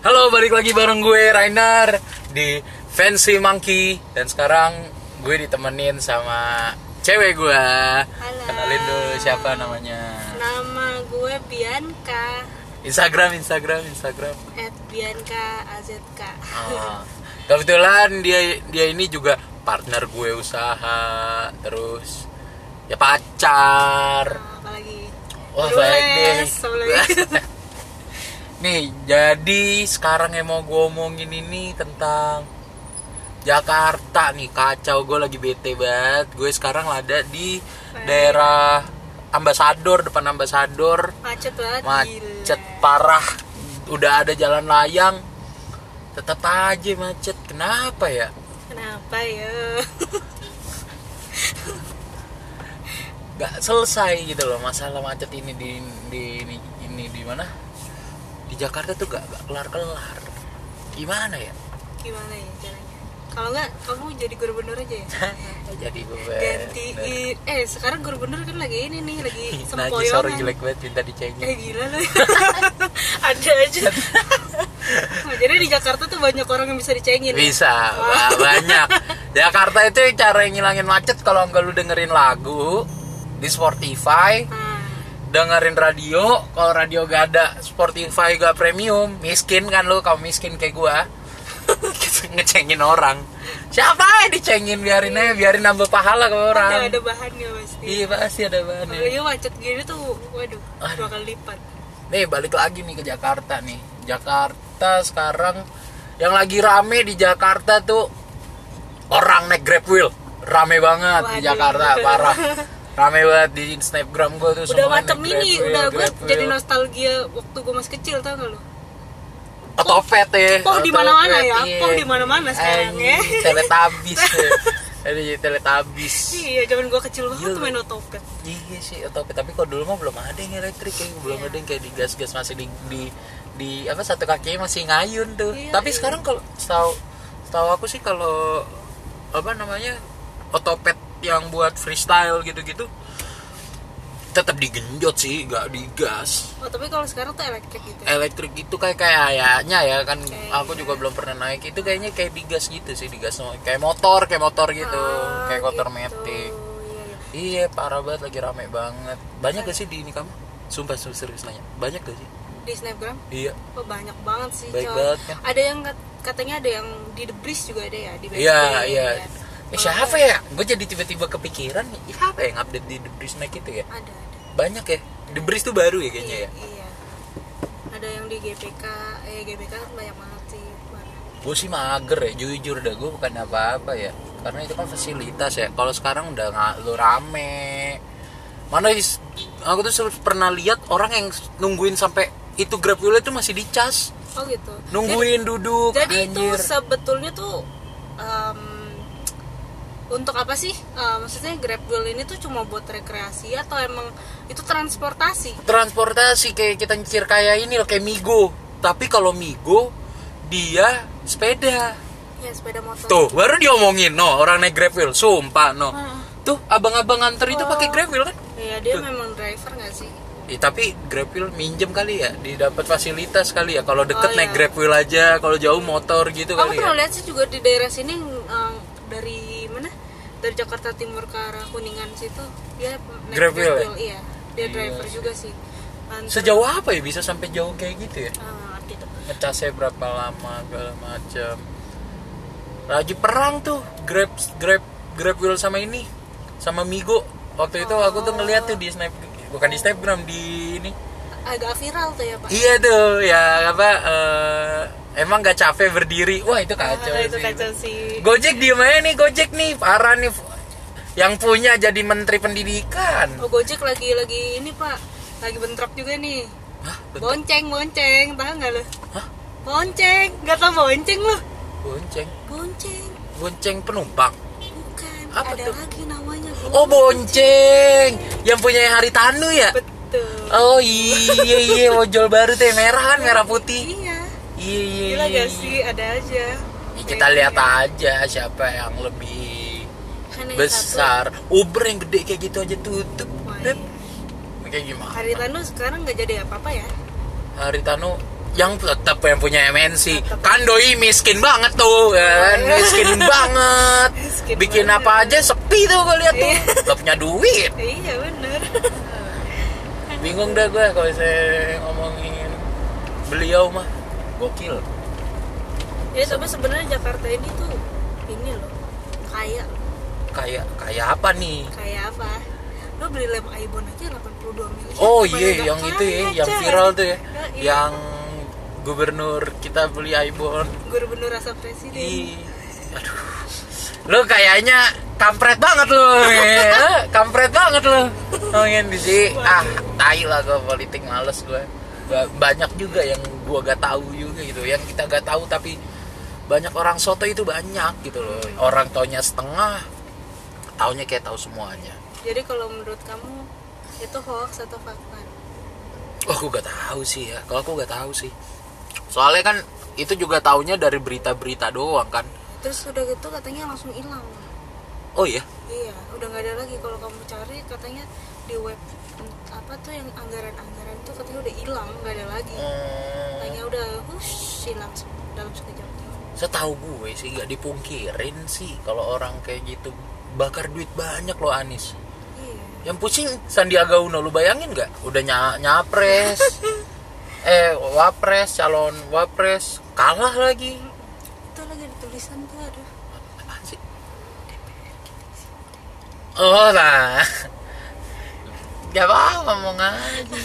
Halo, balik lagi bareng gue Rainer di Fancy Monkey dan sekarang gue ditemenin sama cewek gue. Halo. Kenalin dulu siapa namanya. Nama gue Bianca Instagram, Instagram, Instagram. at Bianca AZK. Ah, kebetulan dia dia ini juga partner gue usaha, terus ya pacar. Nah, apalagi? Wah, Terus, baik deh. Nih, jadi sekarang yang mau gue omongin ini tentang Jakarta nih, kacau gue lagi bete banget. Gue sekarang ada di daerah Ambasador, depan Ambasador. Macet banget. Macet gila. parah. Udah ada jalan layang. Tetap aja macet. Kenapa ya? Kenapa ya? Gak selesai gitu loh masalah macet ini di di ini, ini di mana? Di Jakarta tuh gak, gak kelar-kelar. Gimana ya? Gimana ya caranya? Kalau nggak, kamu jadi gubernur aja ya. jadi gue Gantiin. Eh, sekarang gubernur kan lagi ini nih, lagi Najis orang sempoyongan. jelek banget minta dicengin Eh gila lu Ada aja Nah, Jadi di Jakarta tuh banyak orang yang bisa dicengin ya? bisa ba- banyak Jakarta itu cara ngilangin macet kalau enggak lu dengerin lagu di Spotify Nah, dengerin radio kalau radio gak ada Spotify gak premium miskin kan lu kalau miskin kayak gua ngecengin orang siapa yang dicengin biarin aja biarin nambah pahala ke ada, orang ada bahannya pasti iya pasti ada bahannya Apalagi macet gini tuh, waduh, Aduh. dua kali lipat. Nih balik lagi nih ke Jakarta nih. Jakarta sekarang yang lagi rame di Jakarta tuh orang naik Grab Wheel. Rame banget di Waduh. Jakarta, parah. Rame banget di Snapgram gue tuh Udah macam Grab ini, Wheel, udah gue jadi nostalgia waktu gue masih kecil tau gak lu? Otopet ya. Poh di mana-mana Otopet, ya, iya. poh di mana-mana sekarang ya. Teletabis ya. Ada jadi teletabis. Iya, zaman gue kecil banget Iya. tuh main otopet. Iya sih otopet tapi kok dulu mah belum ada yang elektrik ya belum Iya. ada yang kayak digas-gas masih di, di di apa satu kakinya masih ngayun tuh. Iya, tapi iya. sekarang kalau setahu setahu aku sih kalau apa namanya otopet yang buat freestyle gitu-gitu tetap digenjot sih nggak digas Oh, tapi kalau sekarang tuh elektrik gitu. ya? elektrik itu kayak kayaknya ya kan Kayak aku juga belum pernah naik itu kayaknya kayak digas gitu sih digas kayak motor kayak motor gitu Ah, kayak motor gitu. metik Iya, iya. Iya parah banget lagi rame banget. Banyak gak sih di ini kamu? Sumpah su- serius nanya. Banyak gak sih? Di snapgram, Iya. oh banyak banget sih. Baik banget kan? Ada yang kat- katanya ada yang di The Breeze juga ada ya di Iya iya. Ya. Eh, siapa ya? Gue jadi tiba-tiba kepikiran. Siapa yang update di The Breeze Snack itu ya? Ada, ada. Banyak ya. The Breeze tuh baru ya kayaknya iya, ya. Iya. Ada yang di GPK, eh GPK kan banyak banget sih. Gue sih mager ya. Jujur dah gue bukan apa-apa ya. Karena itu kan fasilitas ya. Kalau sekarang udah nggak lu rame. Mana is- aku tuh pernah lihat orang yang nungguin sampai itu Grab Wheel itu masih dicas. Oh gitu. Nungguin duduk. Jadi itu anjir. sebetulnya tuh em, untuk apa sih? Eh, maksudnya Grab Wheel ini tuh cuma buat rekreasi atau emang itu transportasi? transportasi kayak kita nyicir kayak ini loh kayak Migo tapi kalau Migo dia sepeda Ya sepeda motor. tuh baru diomongin no orang naik Grab Wheel sumpah no Hmm. tuh abang-abang nganter itu Oh. pakai Grab Wheel kan Iya dia Tuh. memang driver nggak sih? Eh, tapi Grab Wheel minjem kali ya didapat fasilitas kali ya kalau deket Oh, naik iya. Grab Wheel aja kalau jauh motor gitu Aku kali pernah ya lihat sih juga di daerah sini em, dari? Dari Jakarta Timur ke arah Kuningan situ dia naik Grab Wheel ya? Iya, dia Iya driver sih. juga sih. Antar- sejauh apa ya bisa sampai jauh kayak gitu ya tuh. ngecasnya berapa lama segala macam lagi perang tuh grab grab grab wheel sama ini sama migo waktu itu aku tuh ngeliat tuh di snap bukan di snapgram di ini Agak viral tuh ya pak. iya tuh ya apa eh, emang gak capek berdiri wah itu kacau Ah, itu sih kacau sih. gojek diem aja nih gojek nih parah nih yang punya jadi menteri pendidikan Oh Gojek lagi lagi ini pak, lagi bentrok juga nih. Hah. Bonceng bonceng, tahu nggak lo? Hah? Bonceng, nggak tau bonceng lo? bonceng Bonceng, bonceng penumpang bukan. Apa Ada tuh? lagi namanya. oh bonceng yang punya Haritanu ya Betul. Oh iya iya ojol baru teh merah kan merah putih. Iya. Iya iya. Gila iya, gak iya. sih? Ada aja. Kita lihat aja siapa yang lebih yang besar. Uber yang gede kayak gitu aja tutup. Iya. Kayak gimana? Haritanu sekarang nggak jadi apa-apa ya? Haritanu yang tetap yang punya MNC kan doi miskin banget tuh kan miskin banget Miskin bikin banget. apa aja sepi tuh gue lihat tuh Iya. gak punya duit iya bener bingung dah gue kalau saya ngomongin beliau mah gokil. Ya tapi sebenarnya Jakarta ini tuh ini loh kaya. Kayak kayak apa nih? Kayak apa? Lo beli lem Aibon aja 82 miliar oh iya nggak yang itu ya kaya, yang viral tuh ya. Iya. yang gubernur kita beli iPhone gubernur rasa presiden. Ih, aduh. Lu kayaknya kampret banget lu ya. kampret banget lu. Ngomongin di sini. Ah tai lah gue politik males gue banyak juga yang gua gak tahu juga gitu. Yang kita gak tahu tapi banyak orang soto itu banyak gitu loh. Orang taunya setengah taunya kayak tahu semuanya. Jadi kalau menurut kamu itu hoax atau fakta? Oh aku gak tahu sih ya. Kalau aku gak tahu sih. Soalnya kan itu juga taunya dari berita-berita doang kan. Terus udah gitu katanya langsung hilang. Oh iya? Iya udah nggak ada lagi. Kalau kamu cari katanya di web apa tuh yang anggaran-anggaran tuh katanya udah hilang nggak ada lagi. Hmm. katanya udah hush hilang dalam sekejap setahu gue sih gak dipungkirin sih kalau orang kayak gitu bakar duit banyak loh Anis. Iya. Yang pusing Sandiaga Uno lu bayangin nggak? Udah ny- nyapres. Eh wapres calon wapres kalah lagi. Itu lagi di tulisan tuh ada Apaan sih? Oh nah gak apa ngomong aja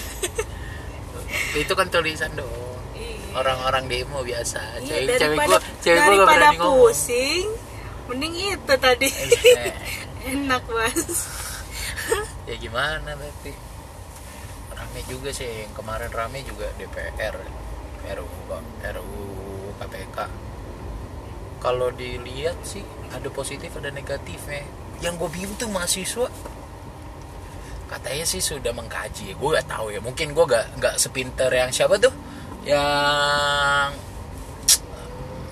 itu kan tulisan dong. Iya. Orang-orang demo biasa. Iya, cewek cewek daripada, gue cewek gue gak berani ngomong. pusing mending itu tadi. Eh, enak banget ya gimana tapi rame juga sih yang kemarin rame juga DPR RUU RUU KPK kalau dilihat sih ada positif ada negatifnya. Yang gue bingung tuh mahasiswa katanya sih sudah mengkaji gue gak tahu ya mungkin gue gak nggak sepinter yang siapa tuh yang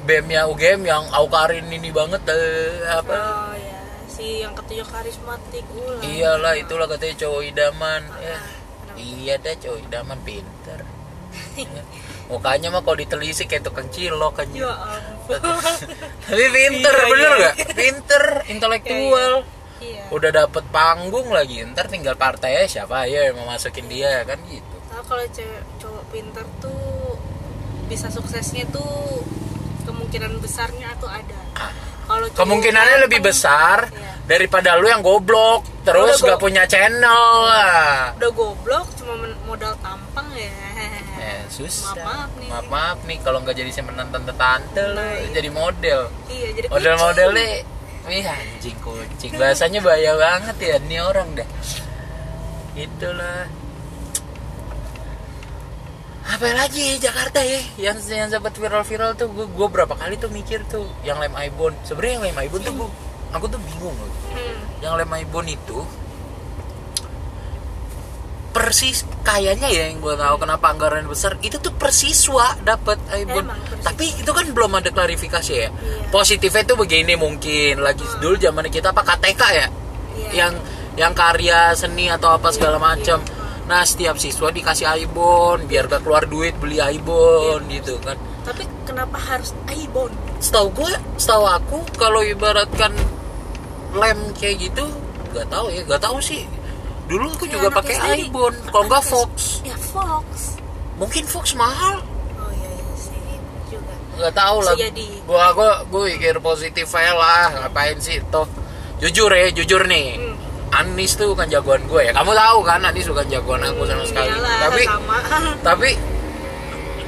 BEM-nya UGM yang Aukarin ini banget eh, apa oh ya si yang ketujuh karismatik ulah Iyalah itulah katanya cowok idaman ya. kenapa? Iya dah cowok idaman pinter. Ya. Mukanya mah kalau ditelisik kayak tukang cilok kan. ya Tapi pinter Iya, bener iya. gak? Pinter, intelektual. iya Udah dapet panggung lagi. Ntar tinggal partainya siapa ya yang mau masukin dia kan gitu. Tahu kalau cewek cowok pinter tuh bisa suksesnya tuh kemungkinan besarnya tuh ada. Ah, Kalau Kemungkinannya lebih ganteng, besar Iya. daripada lu yang goblok terus Udah gak go- punya channel. Ah. Udah goblok cuma modal tampang ya. Eh, susah. Maaf, maaf nih. Maaf, maaf nih kalau nggak jadi semenan tante-tante lu Nah, iya. jadi model. Iya, jadi model-modelnya wih anjing kucing. Bahasanya bahaya banget ya ini orang dah itulah. Apa lagi Jakarta ya? Yang yang sempat viral-viral tuh gue gue berapa kali tuh mikir tuh yang lem ibon sebenarnya yang lem ibon tuh gue aku tuh bingung loh. Hmm. yang lem ibon itu persis kayaknya ya yang gue tahu kenapa anggaran besar itu tuh persiswa dapat Emang, persiswa. tapi itu kan belum ada klarifikasi ya Iya. positifnya tuh begini mungkin lagi dulu zaman kita apa KTK ya Iya. yang yang karya seni atau apa segala Iya, macam iya. nah setiap siswa dikasih ibon biar gak keluar duit beli ibon Iya. gitu kan Tapi kenapa harus Aibon? setahu gue setahu aku kalau ibaratkan lem kayak gitu nggak tahu ya nggak tahu sih dulu aku Kayak juga anak pakai ibon kalau nggak Fox. Ya Fox. mungkin Fox mahal. Oh iya iya sih. Juga. nggak tahu lah. Jadi. gua gua gua pikir positif aja lah. Ngapain sih toh? Jujur ya jujur nih. Hmm. Anis tuh kan jagoan gue ya. Kamu tahu kan Anis bukan jagoan aku sama sekali. Iyalah, tapi sama. tapi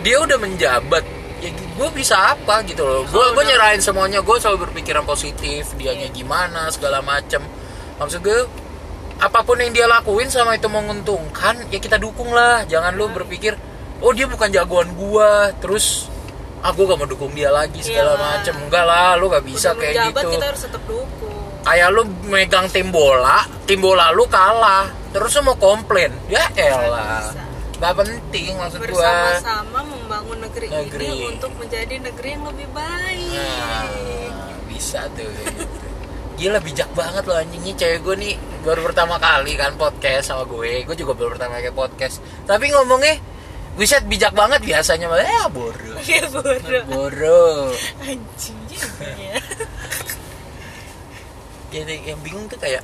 dia udah menjabat. Ya gue bisa apa gitu loh. Gue Oh, gue nyerahin semuanya. Gue selalu berpikiran positif dianya Iya. gimana segala macem. Maksud gue apa pun yang dia lakuin sama itu menguntungkan ya kita dukung lah jangan lu berpikir oh dia bukan jagoan gua terus aku gak mau dukung dia lagi segala Iyalah. macem enggak lah lu gak bisa Udah kayak menjabat, gitu kita harus tetap dukung. kayak lu megang tim bola tim bola lu kalah terus lu mau komplain ya elah gak penting maksud gua Bersama-sama membangun negeri, Negeri. ini untuk menjadi negeri yang lebih baik. Nah, bisa tuh gitu. Gila bijak banget loh anjingnya cewek gue nih baru pertama kali kan podcast sama gue Gue juga baru pertama kali podcast Tapi ngomongnya Wiset bijak banget biasanya mah ya bodoh. Iya bodoh. Bodoh. Anjing ya. Jadi yang bingung tuh kayak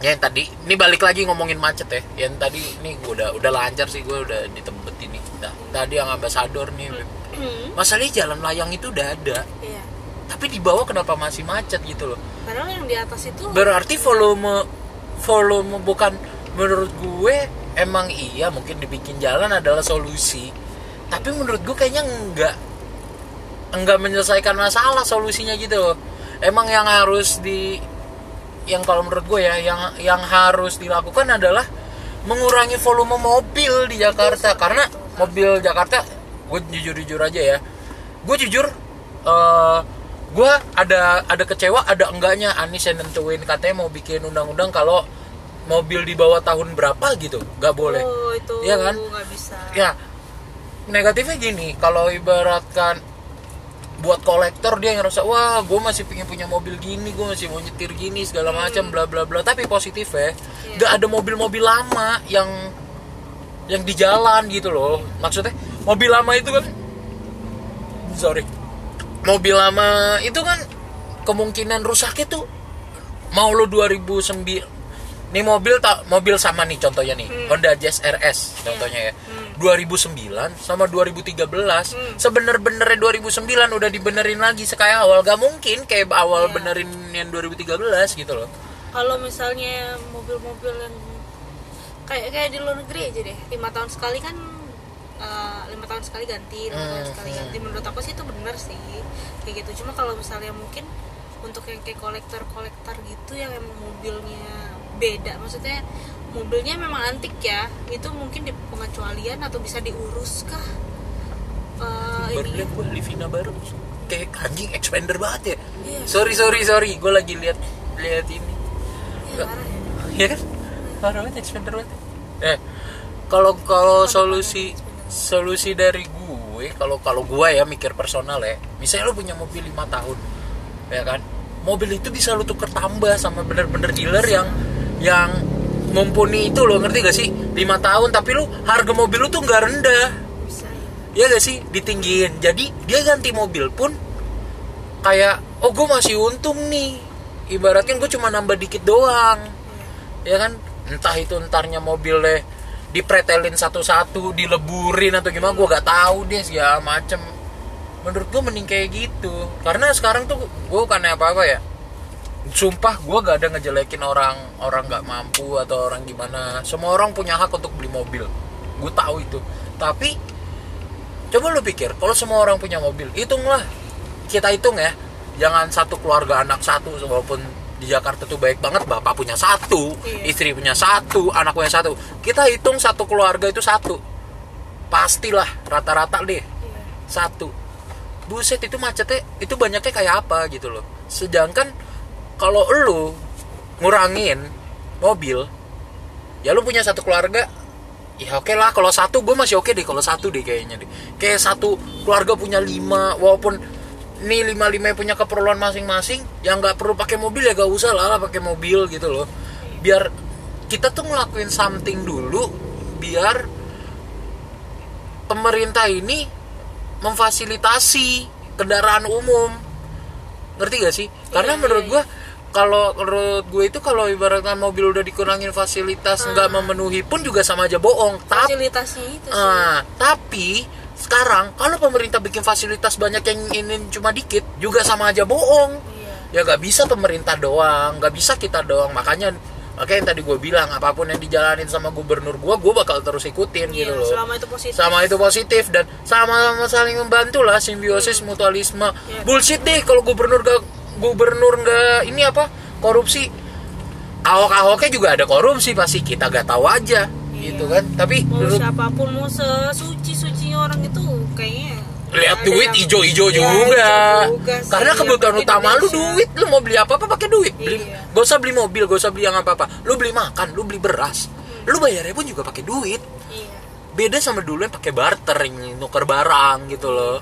ya yang tadi ini balik lagi ngomongin macet ya yang tadi ini gue udah udah lancar sih gue udah di tempat ini nah, tadi yang ambasador nih Hmm, masalahnya jalan layang itu udah ada Iya. tapi di bawah kenapa masih macet gitu loh Padahal yang di atas itu berarti volume volume bukan menurut gue emang iya mungkin dibikin jalan adalah solusi. Tapi menurut gue kayaknya enggak. Enggak menyelesaikan masalah solusinya gitu loh. Emang yang harus di yang kalau menurut gue ya yang yang harus dilakukan adalah mengurangi volume mobil di Jakarta. Karena mobil Jakarta gue jujur jujur aja ya. Gue jujur eh gue ada ada kecewa ada enggaknya. Anies yang nentuin katanya mau bikin undang-undang kalau mobil di bawah tahun berapa gitu. Nggak boleh. Oh itu Iya kan? nggak bisa. ya negatifnya gini. Kalau ibaratkan buat kolektor dia ngerasa wah gue masih pengen punya mobil gini gue masih mau nyetir gini segala macam bla bla bla. Tapi positif ya nggak ada mobil-mobil lama yang yang di jalan gitu loh. Maksudnya mobil lama itu kan sorry mobil lama itu kan kemungkinan rusaknya tuh mau lo 2009 Nih mobil tak mobil sama nih contohnya nih Honda Jazz RS contohnya ya. 2009 sama 2013 sebener-benernya 2009 udah dibenerin lagi sekaya awal. Gak mungkin kayak awal Iya. benerin yang 2013 gitu loh. Kalau misalnya mobil-mobil yang kayak kayak di luar negeri aja deh, lima tahun sekali kan eh, lima tahun sekali ganti, lima tahun Hmm, sekali hmm. ganti. Menurut aku sih itu benar sih kayak gitu. Cuma kalau misalnya mungkin untuk yang kayak kolektor-kolektor gitu yang emang mobilnya beda, maksudnya mobilnya memang antik ya, itu mungkin di pengecualian atau bisa diurus kah? Eh, baru lihat gue Livina baru kayak anjing expander banget ya Iya. sorry sorry sorry gue lagi lihat lihat ini Iya, parah ya. ya kan parah banget expander banget eh kalau kalau solusi solusi dari gue kalau kalau gue ya mikir personal ya. Misalnya lo punya mobil lima tahun ya kan? Mobil itu bisa lo tuker tambah sama bener-bener dealer yang yang mumpuni itu lo ngerti gak sih? Lima tahun tapi lo harga mobil lo tuh nggak rendah. Ya. gak sih? Ditinggiin. Jadi dia ganti mobil pun kayak oh gue masih untung nih. Ibaratnya gue cuma nambah dikit doang. Ya kan? Entah itu entarnya mobilnya dipretelin satu-satu dileburin atau gimana gue gak tahu deh segala macem. Menurut gue mending kayak gitu. Karena sekarang tuh gue bukan apa-apa ya. Sumpah gue gak ada ngejelekin orang orang nggak mampu atau orang gimana. Semua orang punya hak untuk beli mobil. Gue tahu itu. Tapi coba lu pikir kalau semua orang punya mobil hitunglah. Kita hitung ya jangan satu keluarga anak satu walaupun di Jakarta tuh baik banget bapak punya satu Iya. istri punya satu anak punya satu. Kita hitung satu keluarga itu satu. Pastilah rata-rata deh. Iya. satu. Buset itu macetnya itu banyaknya kayak apa gitu loh. Sedangkan kalau lu ngurangin mobil ya lu punya satu keluarga ya oke lah kalau satu gue masih oke deh kalau satu deh kayaknya deh. Kayak satu keluarga punya lima walaupun nih lima lima punya keperluan masing-masing yang nggak perlu pakai mobil ya gak usah lah, lah pakai mobil gitu loh. Biar kita tuh ngelakuin something dulu biar pemerintah ini memfasilitasi kendaraan umum. Ngerti gak sih? Karena Iya, menurut iya, gue kalau menurut gue itu kalau ibaratkan mobil udah dikurangin fasilitas nggak memenuhi pun juga sama aja bohong. Tapi fasilitasnya itu sih. Ah, tapi sekarang kalau pemerintah bikin fasilitas banyak yang ingin cuma dikit juga sama aja bohong. Iya. Ya nggak bisa pemerintah doang nggak bisa kita doang. Makanya makanya yang tadi gue bilang apa pun yang dijalanin sama gubernur gue gue bakal terus ikutin Iya, gitu loh. selama itu positif. Sama itu positif dan sama-sama saling membantu lah simbiosis mutualisme. Iya. bullshit deh kalau gubernur gak gubernur nggak ini apa korupsi. Ahok ahoknya juga ada korupsi pasti kita gak tahu aja Iya. gitu kan. Tapi mau siapa pun mau sesuci suci orang itu kayaknya lihat duit ijo-ijo Iya, juga. juga sih, Karena kebutuhan utama lu duit, lu mau beli apa-apa pakai duit. Beli, Iya. gak usah beli mobil, gak usah beli yang apa-apa. Lu beli makan, lu beli beras. Lu bayarnya pun juga pakai duit. iya Beda sama dulu yang pakai barter, nuker barang gitu loh.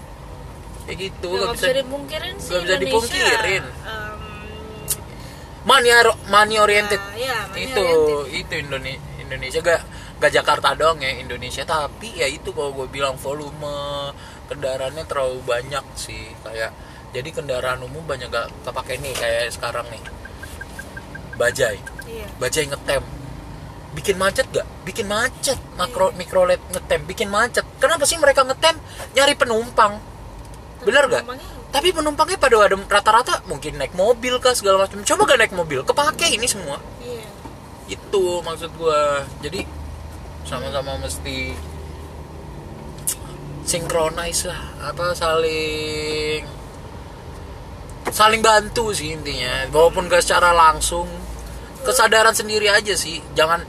Kayak gitu, Ya, gak nggak bisa. dipungkirin sih nggak bisa Indonesia, dipungkirin. em, Money, money oriented. ah, iya, money itu, oriented. itu Indonesia. Indonesia gak gak Jakarta doang ya Indonesia. Tapi ya itu kalau gue bilang volume kendaraannya terlalu banyak sih. Kayak jadi kendaraan umum banyak gak kepake nih kayak sekarang nih. Bajai iya. Bajai ngetem. Bikin macet gak? bikin macet. Makro mikrolet ngetem. Bikin macet. Kenapa sih mereka ngetem? Nyari penumpang. Bener gak? tapi penumpangnya pada ada rata-rata mungkin naik mobil kah segala macam. Coba gak naik mobil? Kepake ini semua. Iya. Itu maksud gua. Jadi sama-sama mesti synchronize lah apa saling saling bantu sih intinya. Walaupun gak secara langsung kesadaran sendiri aja sih. Jangan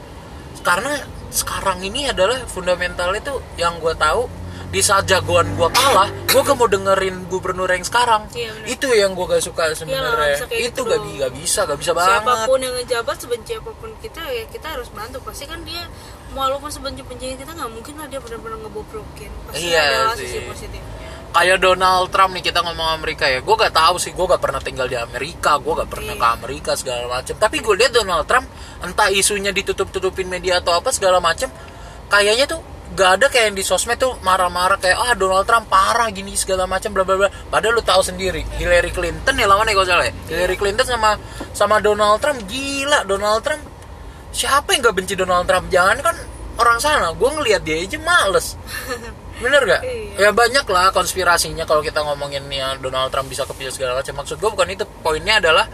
karena sekarang ini adalah fundamentalnya tuh yang gua tahu di saat jagoan gua kalah gua gak mau dengerin gubernur yang sekarang. Iya, bener. itu yang gua gak suka sebenarnya. Itu gitu gak, gak bisa gak bisa banget. Siapa pun yang ngejabat sebenci apa pun kita ya kita harus bantu. Pasti kan dia walaupun sebenci benci kita nggak mungkin lah dia benar-benar ngebobrokin pasti Iya ada sih. sisi positifnya kayak Donald Trump nih kita ngomong Amerika ya. Gue gak tahu sih gue gak pernah tinggal di Amerika gue gak pernah Iya. ke Amerika segala macam tapi gue lihat Donald Trump entah isunya ditutup tutupin media atau apa segala macam kayaknya tuh gak ada kayak yang di sosmed tuh marah-marah kayak ah Donald Trump parah gini segala macam bla bla bla. Padahal lu tahu sendiri Hillary Clinton ya lawan ya kalau salah ya. Hillary Clinton sama sama Donald Trump gila. Donald Trump siapa yang gak benci Donald Trump? Jangan kan orang sana. Gue ngelihat dia aja males. Bener gak? Ya Iya. banyak lah konspirasinya kalau kita ngomongin ya Donald Trump bisa kepilih segala macam. Maksud gue bukan itu. Poinnya adalah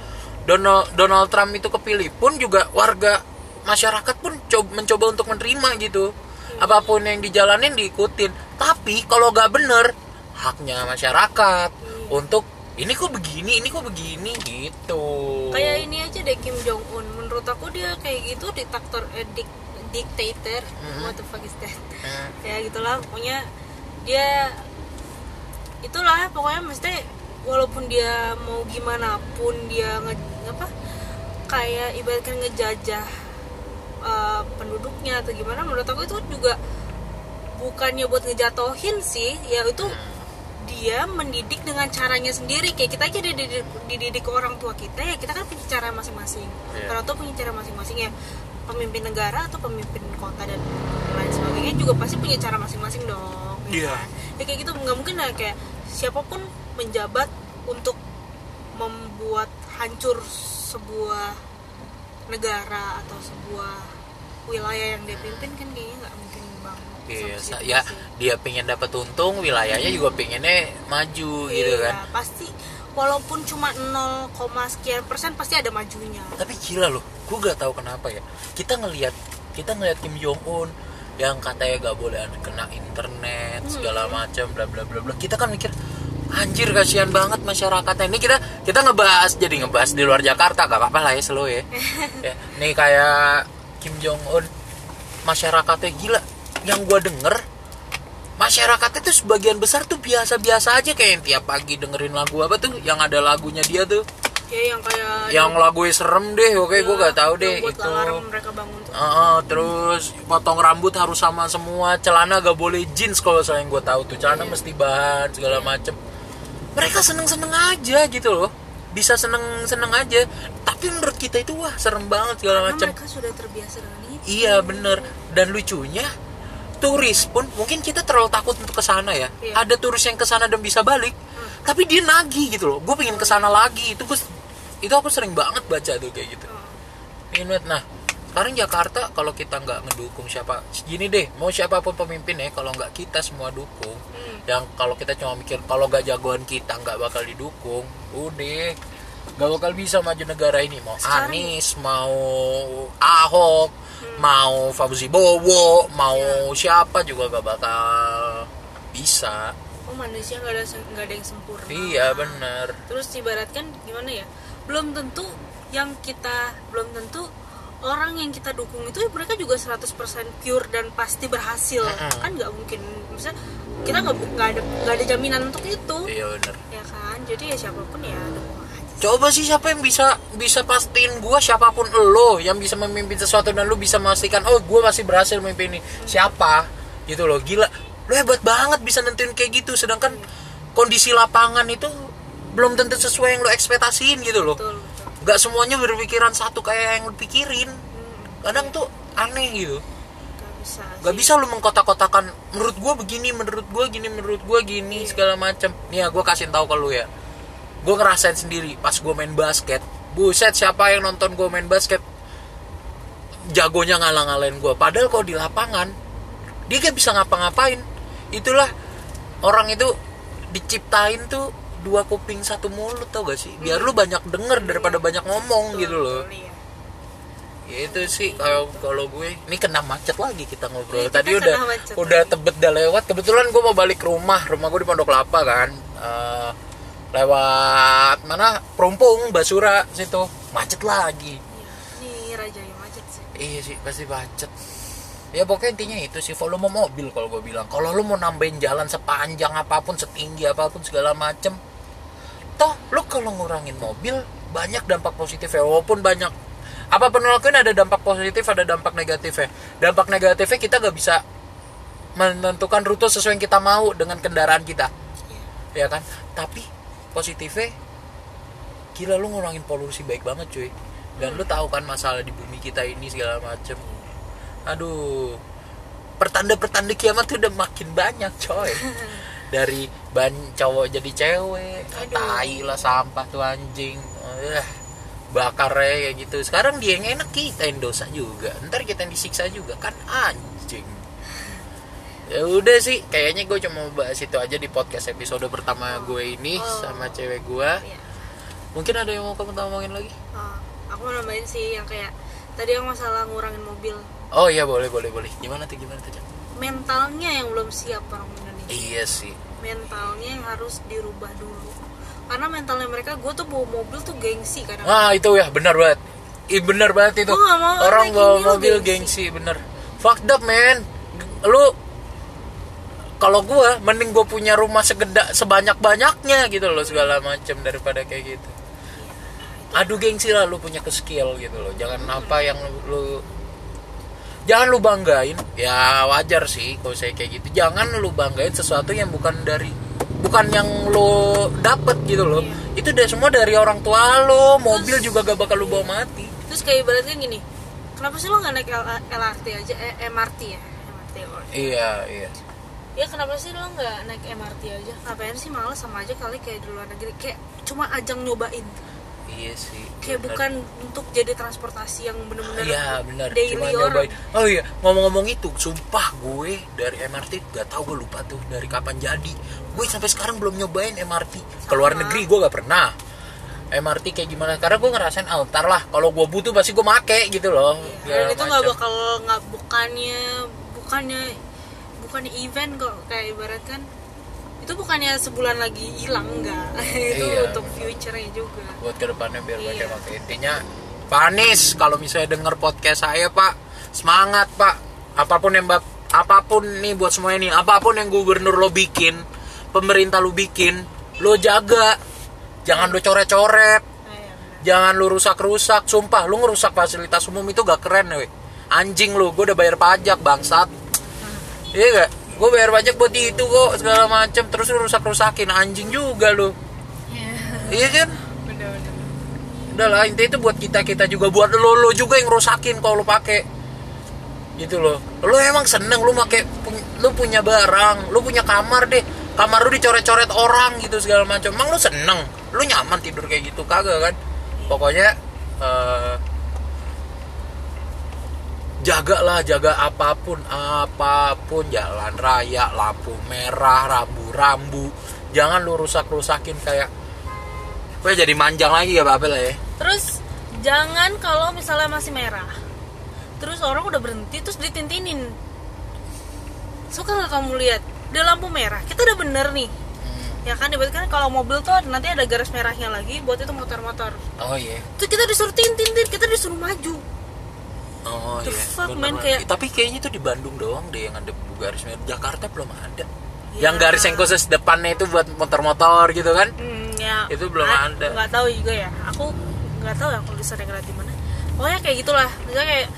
Donald Donald Trump itu kepilih pun juga warga masyarakat pun coba, mencoba untuk menerima gitu. Apa pun yang dijalanin diikutin. Tapi kalau gak bener haknya masyarakat. Untuk ini kok begini ini kok begini gitu. Kayak ini aja deh Kim Jong Un menurut aku dia kayak gitu diktator eh, dik- dictator what the fuck is that? Ya gitulah pokoknya dia itulah pokoknya mesti walaupun dia mau gimana pun dia nge, apa kayak ibaratkan ngejajah uh, penduduknya atau gimana menurut aku itu juga bukannya buat ngejatohin sih. Ya itu dia mendidik dengan caranya sendiri kayak kita aja dididik, dididik ke orang tua kita ya kita kan punya cara masing-masing Iya. orang tua punya cara masing-masing ya pemimpin negara atau pemimpin kota dan lain sebagainya juga pasti punya cara masing-masing dong ya Iya. kan? ya kayak gitu nggak mungkin lah kayak siapa pun menjabat untuk membuat hancur sebuah negara atau sebuah wilayah yang dia pimpin kan kayaknya nggak Iya, situ ya dia pengen dapat untung, wilayahnya juga pengennya maju gitu Iya, kan. pasti walaupun cuma 0, sekian persen pasti ada majunya Tapi gila loh, gue gak tahu kenapa ya. Kita ngelihat kita ngelihat Kim Jong Un yang katanya gak boleh kena internet segala macam bla bla bla bla. Kita kan mikir anjir kasihan banget masyarakatnya. Ini kita kita ngebahas jadi ngebahas di luar Jakarta gak apa-apa lah ya slow ya. ya. Nih kayak Kim Jong Un masyarakatnya gila. Yang gue denger masyarakatnya tuh sebagian besar tuh biasa-biasa aja kayak yang tiap pagi dengerin lagu apa tuh yang ada lagunya dia tuh. Ya yang kayak yang lagu serem deh oke gue gak tahu deh yang itu. mereka bangun tuh. Terus potong rambut harus sama semua celana gak boleh jeans kalau saya yang gue tahu tuh celana Iya. mesti bahan segala macem. Mereka seneng seneng aja gitu loh bisa seneng seneng aja tapi menurut kita itu wah serem banget segala karena macem. mereka sudah terbiasa dengan itu. Iya bener. Dan lucunya turis pun mungkin kita terlalu takut untuk ke sana ya. Iya. ada turis yang ke sana dan bisa balik tapi dia nagih gitu loh. Gue pengen ke sana lagi. Itu gue itu aku sering banget baca tuh kayak gitu. Banget. Nah, sekarang Jakarta kalau kita nggak ngedukung siapa, gini deh, mau siapa pun pemimpin ya, kalau nggak kita semua dukung, Hmm. yang kalau kita cuma mikir kalau nggak jagoan kita nggak bakal didukung, udah nggak bakal bisa maju negara ini. Mau Sekarang- Anies, mau Ahok, Hmm. mau Fauzi Bowo, mau Iya. siapa juga nggak bakal bisa. oh manusia nggak ada nggak ada yang sempurna Iya bener. terus ibaratkan gimana ya belum tentu yang kita belum tentu orang yang kita dukung itu mereka juga 100% pure dan pasti berhasil Mm-mm. kan nggak mungkin misalnya kita nggak nggak ada nggak ada jaminan untuk itu Iya bener. ya kan jadi ya siapa pun ya. Coba sih siapa yang bisa bisa pastiin gua siapa pun lo yang bisa memimpin sesuatu dan lu bisa memastikan oh gua masih berhasil memimpin ini. Siapa? Gitu loh gila. Lu hebat banget bisa nentuin kayak gitu sedangkan kondisi lapangan itu belum tentu sesuai yang lu ekspektasiin gitu loh. Betul betul. Nggak semuanya berpikiran satu kayak yang lu pikirin. Hmm, kadang tuh aneh gitu. Nggak bisa Gak sih. bisa lu mengkotak-kotakan menurut gua begini, menurut gua gini, menurut gua gini segala macam. Nih ya gua kasih tahu ke lu ya. Gua ngerasain sendiri pas gua main basket. Buset, siapa yang nonton gua main basket? Jagonya ngalang-ngalain gua. Padahal kalau di lapangan dia gak bisa ngapa-ngapain. Itulah orang itu diciptain tuh dua kuping satu mulut tau gak sih? Biar lu banyak denger daripada banyak ngomong Betul, gitu loh. iya. Ya itu sih kalau kalau gue ini kena macet lagi kita ngobrol. Tadi kita udah macet udah lagi. tebet udah lewat. Kebetulan gue mau balik ke rumah. Rumah gue di Pondok Lapa kan. Eh, lewat mana? Perumpung, Basura situ. Macet lagi. Iya, ini raja yang macet sih Iya sih pasti macet. Ya pokoknya intinya itu sih volume mobil kalau gue bilang. Kalau lu mau nambahin jalan sepanjang apa pun, setinggi apa pun segala macem, toh lu kalau ngurangin mobil banyak dampak positifnya. Walaupun banyak apa pun lo lakuin ada dampak positif, ada dampak negatifnya. Dampak negatifnya kita gak bisa menentukan rute sesuai yang kita mau dengan kendaraan kita, Iya. ya kan? Tapi positifnya, gila lu ngurangin polusi baik banget cuy. Dan lu tahu kan masalah di bumi kita ini segala macem. Aduh, pertanda-pertanda kiamat tuh udah makin banyak coy. Dari ban cowok jadi cewek, Aduh. tai lah sampah tuh anjing. Eh, bakar ya kayak gitu. Sekarang dia yang enak kita yang dosa juga. Ntar kita yang disiksa juga kan anjing. Ya udah sih, kayaknya gue cuma mau bahas itu aja di podcast episode pertama gue ini Oh. sama cewek gue. Iya. Mungkin ada yang mau kamu ngomongin lagi? Oh, aku mau nambahin sih yang kayak tadi yang masalah ngurangin mobil Oh iya boleh boleh boleh. Gimana tuh gimana tuh? Mentalnya yang belum siap orang Indonesia Iya sih. mentalnya yang harus dirubah dulu karena mentalnya mereka gue tuh bawa mobil tuh gengsi kadang Ah itu ya benar banget. Ih benar banget itu. Mau Orang bawa mobil gengsi. gengsi. bener. Fucked up man. Lu kalau gua mending gua punya rumah segeda sebanyak banyaknya gitu loh segala macam daripada kayak gitu. Aduh gengsi lah lu punya ke skill gitu loh. Jangan apa yang lu, lu- jangan lu banggain. Ya wajar sih kalau saya kayak gitu. Jangan lu banggain sesuatu yang bukan dari bukan yang lu dapet gitu loh. Itu udah semua dari orang tua lo. Mobil juga gak bakal lu bawa mati. terus kayak ibaratnya gini kenapa sih lo nggak naik LRT aja eh, MRT ya MRT oh. Iya, iya. Ya kenapa sih lo nggak naik MRT aja ngapain sih malah sama aja kali kayak di luar negeri kayak cuma ajang nyobain Iya sih. kayak bener. bukan untuk jadi transportasi yang bener-bener Iya benar. daily Cuma orang nyobain. Oh iya, ngomong-ngomong itu, sumpah gue dari MRT gak tau gue lupa tuh dari kapan jadi. Gue sampai sekarang belum nyobain MRT. Keluar Sama. negeri gue gak pernah. MRT kayak gimana? Karena gue ngerasain ah, ntar lah kalau gue butuh pasti gue make gitu loh. dan Segala itu nggak bakal nggak bukannya bukannya bukannya event kok kayak ibarat kan itu bukannya sebulan lagi hilang enggak. Itu Iya. untuk future-nya juga. Buat ke depannya biar Iya. pakai. Intinya Pak Anies kalau misalnya denger podcast saya Pak semangat Pak. Apa pun yang bap- apa pun nih buat semua ini apa pun yang gubernur lo bikin pemerintah lo bikin lo jaga. Jangan lo coret-coret. Iya benar. jangan lu rusak-rusak. Sumpah lu ngerusak fasilitas umum itu gak keren we. Anjing lu gue udah bayar pajak bangsat iya gak gue bayar pajak buat itu kok segala macem. Terus lu rusak-rusakin anjing juga lu. Iya. Kan? Bener-bener udah lah intinya itu buat kita kita juga. Buat lo lo juga yang rusakin kalau lo pakai gitu loh. Lo emang seneng lo pakai lo punya barang lo punya kamar deh. Kamar lo dicoret-coret orang gitu segala macam emang lo seneng? Lo nyaman tidur kayak gitu kagak kan? Pokoknya eh, jaga lah jaga apa pun apa pun. Jalan raya lampu merah rambu-rambu. Jangan lu rusak-rusakin kayak gue jadi manjang lagi ya Babel ya? Terus jangan kalau misalnya masih merah. Terus orang udah berhenti terus ditintinin. Suka nggak kamu lihat? Udah lampu merah. Kita udah bener nih. Ya kan kan kalau mobil tuh nanti ada garis merahnya lagi buat itu motor-motor. Oh iya. Terus kita disuruh tintin tin. Kita disuruh maju oh The iya. fuck, man, kayak- tapi kayaknya itu di Bandung doang deh yang ada garis merah Jakarta belum ada. Ya. yang garis yang khusus depannya itu buat motor-motor gitu kan? Hmm, ya. Itu belum ah, ada. nggak tahu juga ya. Aku nggak tahu ya kalau di sering di mana. Pokoknya kayak gitulah. Misalnya kayak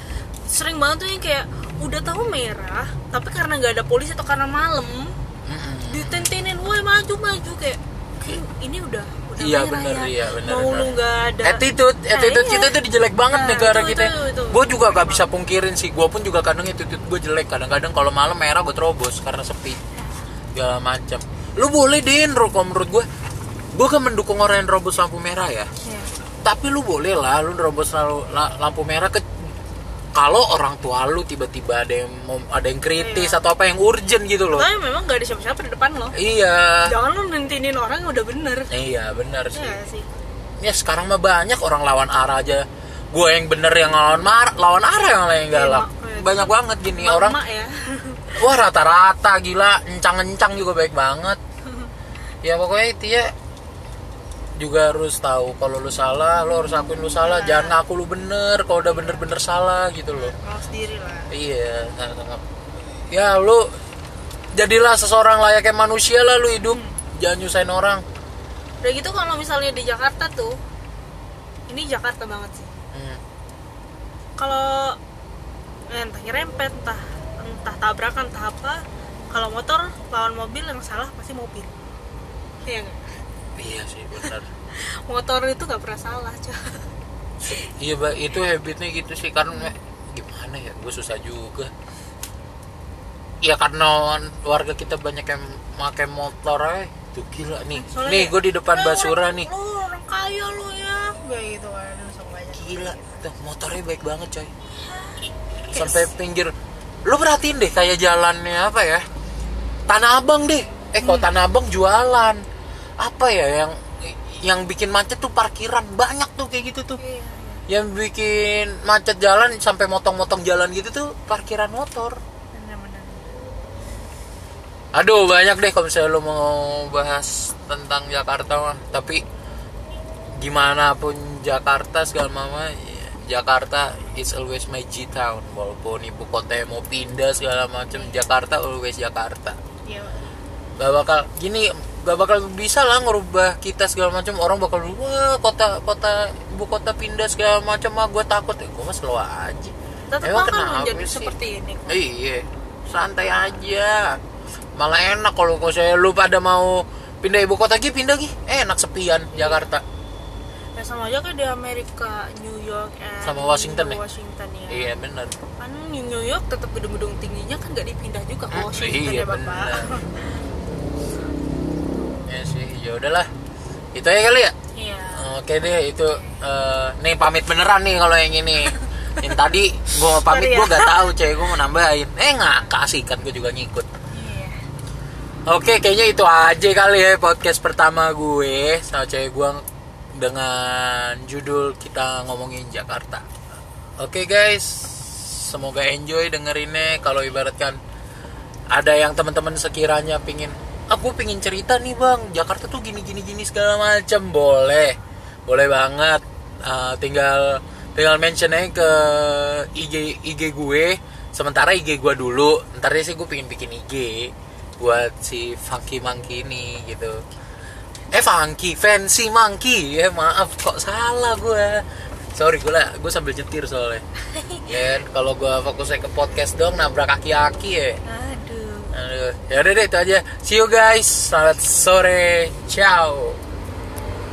sering banget tuh yang kayak udah tahu merah tapi karena nggak ada polisi atau karena malam Mm-mm. ditentinin woi maju maju. Kayak "Ih, ini udah udah Iya, ya. iya, bener, mau lu nggak ada. Attitude Nah, attitude iya. kita tuh jelek banget Nah, negara itu, kita. itu, itu. gue juga gak bisa pungkirin sih. Gue pun juga kadang attitude gue jelek. Kadang-kadang kalau malam merah gue terobos karena sepi. Segala macam lu boleh din Ro, kalau menurut gue gue kan mendukung orang yang nerobos lampu merah ya. Iya. tapi lu boleh lah lu la- lampu merah ke kalau orang tua lu tiba-tiba ada yang mau ada yang kritis Iya. atau apa yang urgent gitu loh. Tapi memang gak ada siapa-siapa di depan lo iya. Jangan lu nentinin orang yang udah bener. Iya benar sih. Iya sih. Ya sekarang mah banyak orang lawan arah aja. Gue yang bener yang lawan mar lawan arah yang lain galak Iya, banyak banget gini orang Mak ya. Wah rata-rata gila. Encang-encang juga baik banget. Ya pokoknya itu ya juga harus tahu kalau lu salah lu harus akuin lu salah. Iya. jangan ngaku lu bener kalau udah bener-bener salah gitu loh. Mau sendiri lah. Iya ya lu jadilah seseorang layaknya manusia lah lu hidup. Jangan nyusahin orang. Udah gitu kalau misalnya di Jakarta tuh ini Jakarta banget sih. Hmm. kalau eh, entah nyerempet entah entah tabrakan entah apa kalau motor lawan mobil yang salah pasti mobil. Iya nggak iya sih benar motor itu nggak pernah salah coy Iya, Mbak, itu habitnya gitu sih karena gimana ya, gue susah juga. Ya karena warga kita banyak yang pakai motor aja. Tuh gila nih. Soalnya nih, gue di depan "Eh, Basura orang- nih. lu orang kaya lu ya kayak gitu kan Gila, tuh motornya baik banget, coy. Sampai pinggir. Lu perhatiin deh kayak jalannya apa ya? Tanah Abang deh. Eh, Hmm. Tanah Abang jualan. Apa ya yang yang bikin macet tuh parkiran banyak tuh kayak gitu tuh. iya yang bikin macet jalan sampai motong-motong jalan gitu tuh parkiran motor. benar-benar Aduh banyak deh kalau misalnya lo mau bahas tentang Jakarta mah. Tapi gimana pun Jakarta segala mama, ya, Jakarta is always my G town. Walaupun ibu kota mau pindah segala macam, Jakarta always Jakarta. iya Gak bakal gini, gak bakal bisa lah ngerubah kita segala macam. Orang bakal wah kota kota ibu kota pindah segala macam mah gue takut ya. Gue mah slow aja. tetap Emang akan kenapa menjadi sih? seperti ini kok. Iya, santai aja. Malah enak kalau kau saya lu pada mau pindah ibu kota lagi pindah lagi. Enak sepian Jakarta. ya sama aja kayak di Amerika New York and Sama Washington ya? Washington ya Iya benar. kan New York tetap gedung-gedung tingginya kan nggak dipindah juga ke Hmm, Washington iya, ya bapak bener. Ya sih, ya udahlah. Itu aja kali ya. iya Oke deh, itu eh, nih pamit beneran nih kalau yang ini. Yang tadi gua pamit ya. gua gak tahu cewek gua mau nambahin. Eh nggak kasih kan gua juga ngikut. iya Oke, kayaknya itu aja kali ya podcast pertama gue sama cewek gue dengan judul kita ngomongin Jakarta. Oke guys, semoga enjoy dengerinnya. Kalau ibaratkan ada yang teman-teman sekiranya pingin, aku pingin cerita nih bang, Jakarta tuh gini gini gini segala macam, boleh, boleh banget. Uh, tinggal tinggal mention aja ke IG IG gue. Sementara IG gue dulu, ntar sih gue pingin bikin IG buat si Funky Monkey ini gitu. Eh Funky. Fancy Monkey. Ya maaf kok salah gue? Sorry gue lah. Gue sambil nyetir soalnya. Ya kalau gue fokusnya ke podcast dong nabrak kaki-kaki ya. Aduh Ya udah deh itu aja. See you guys. Selamat sore. Ciao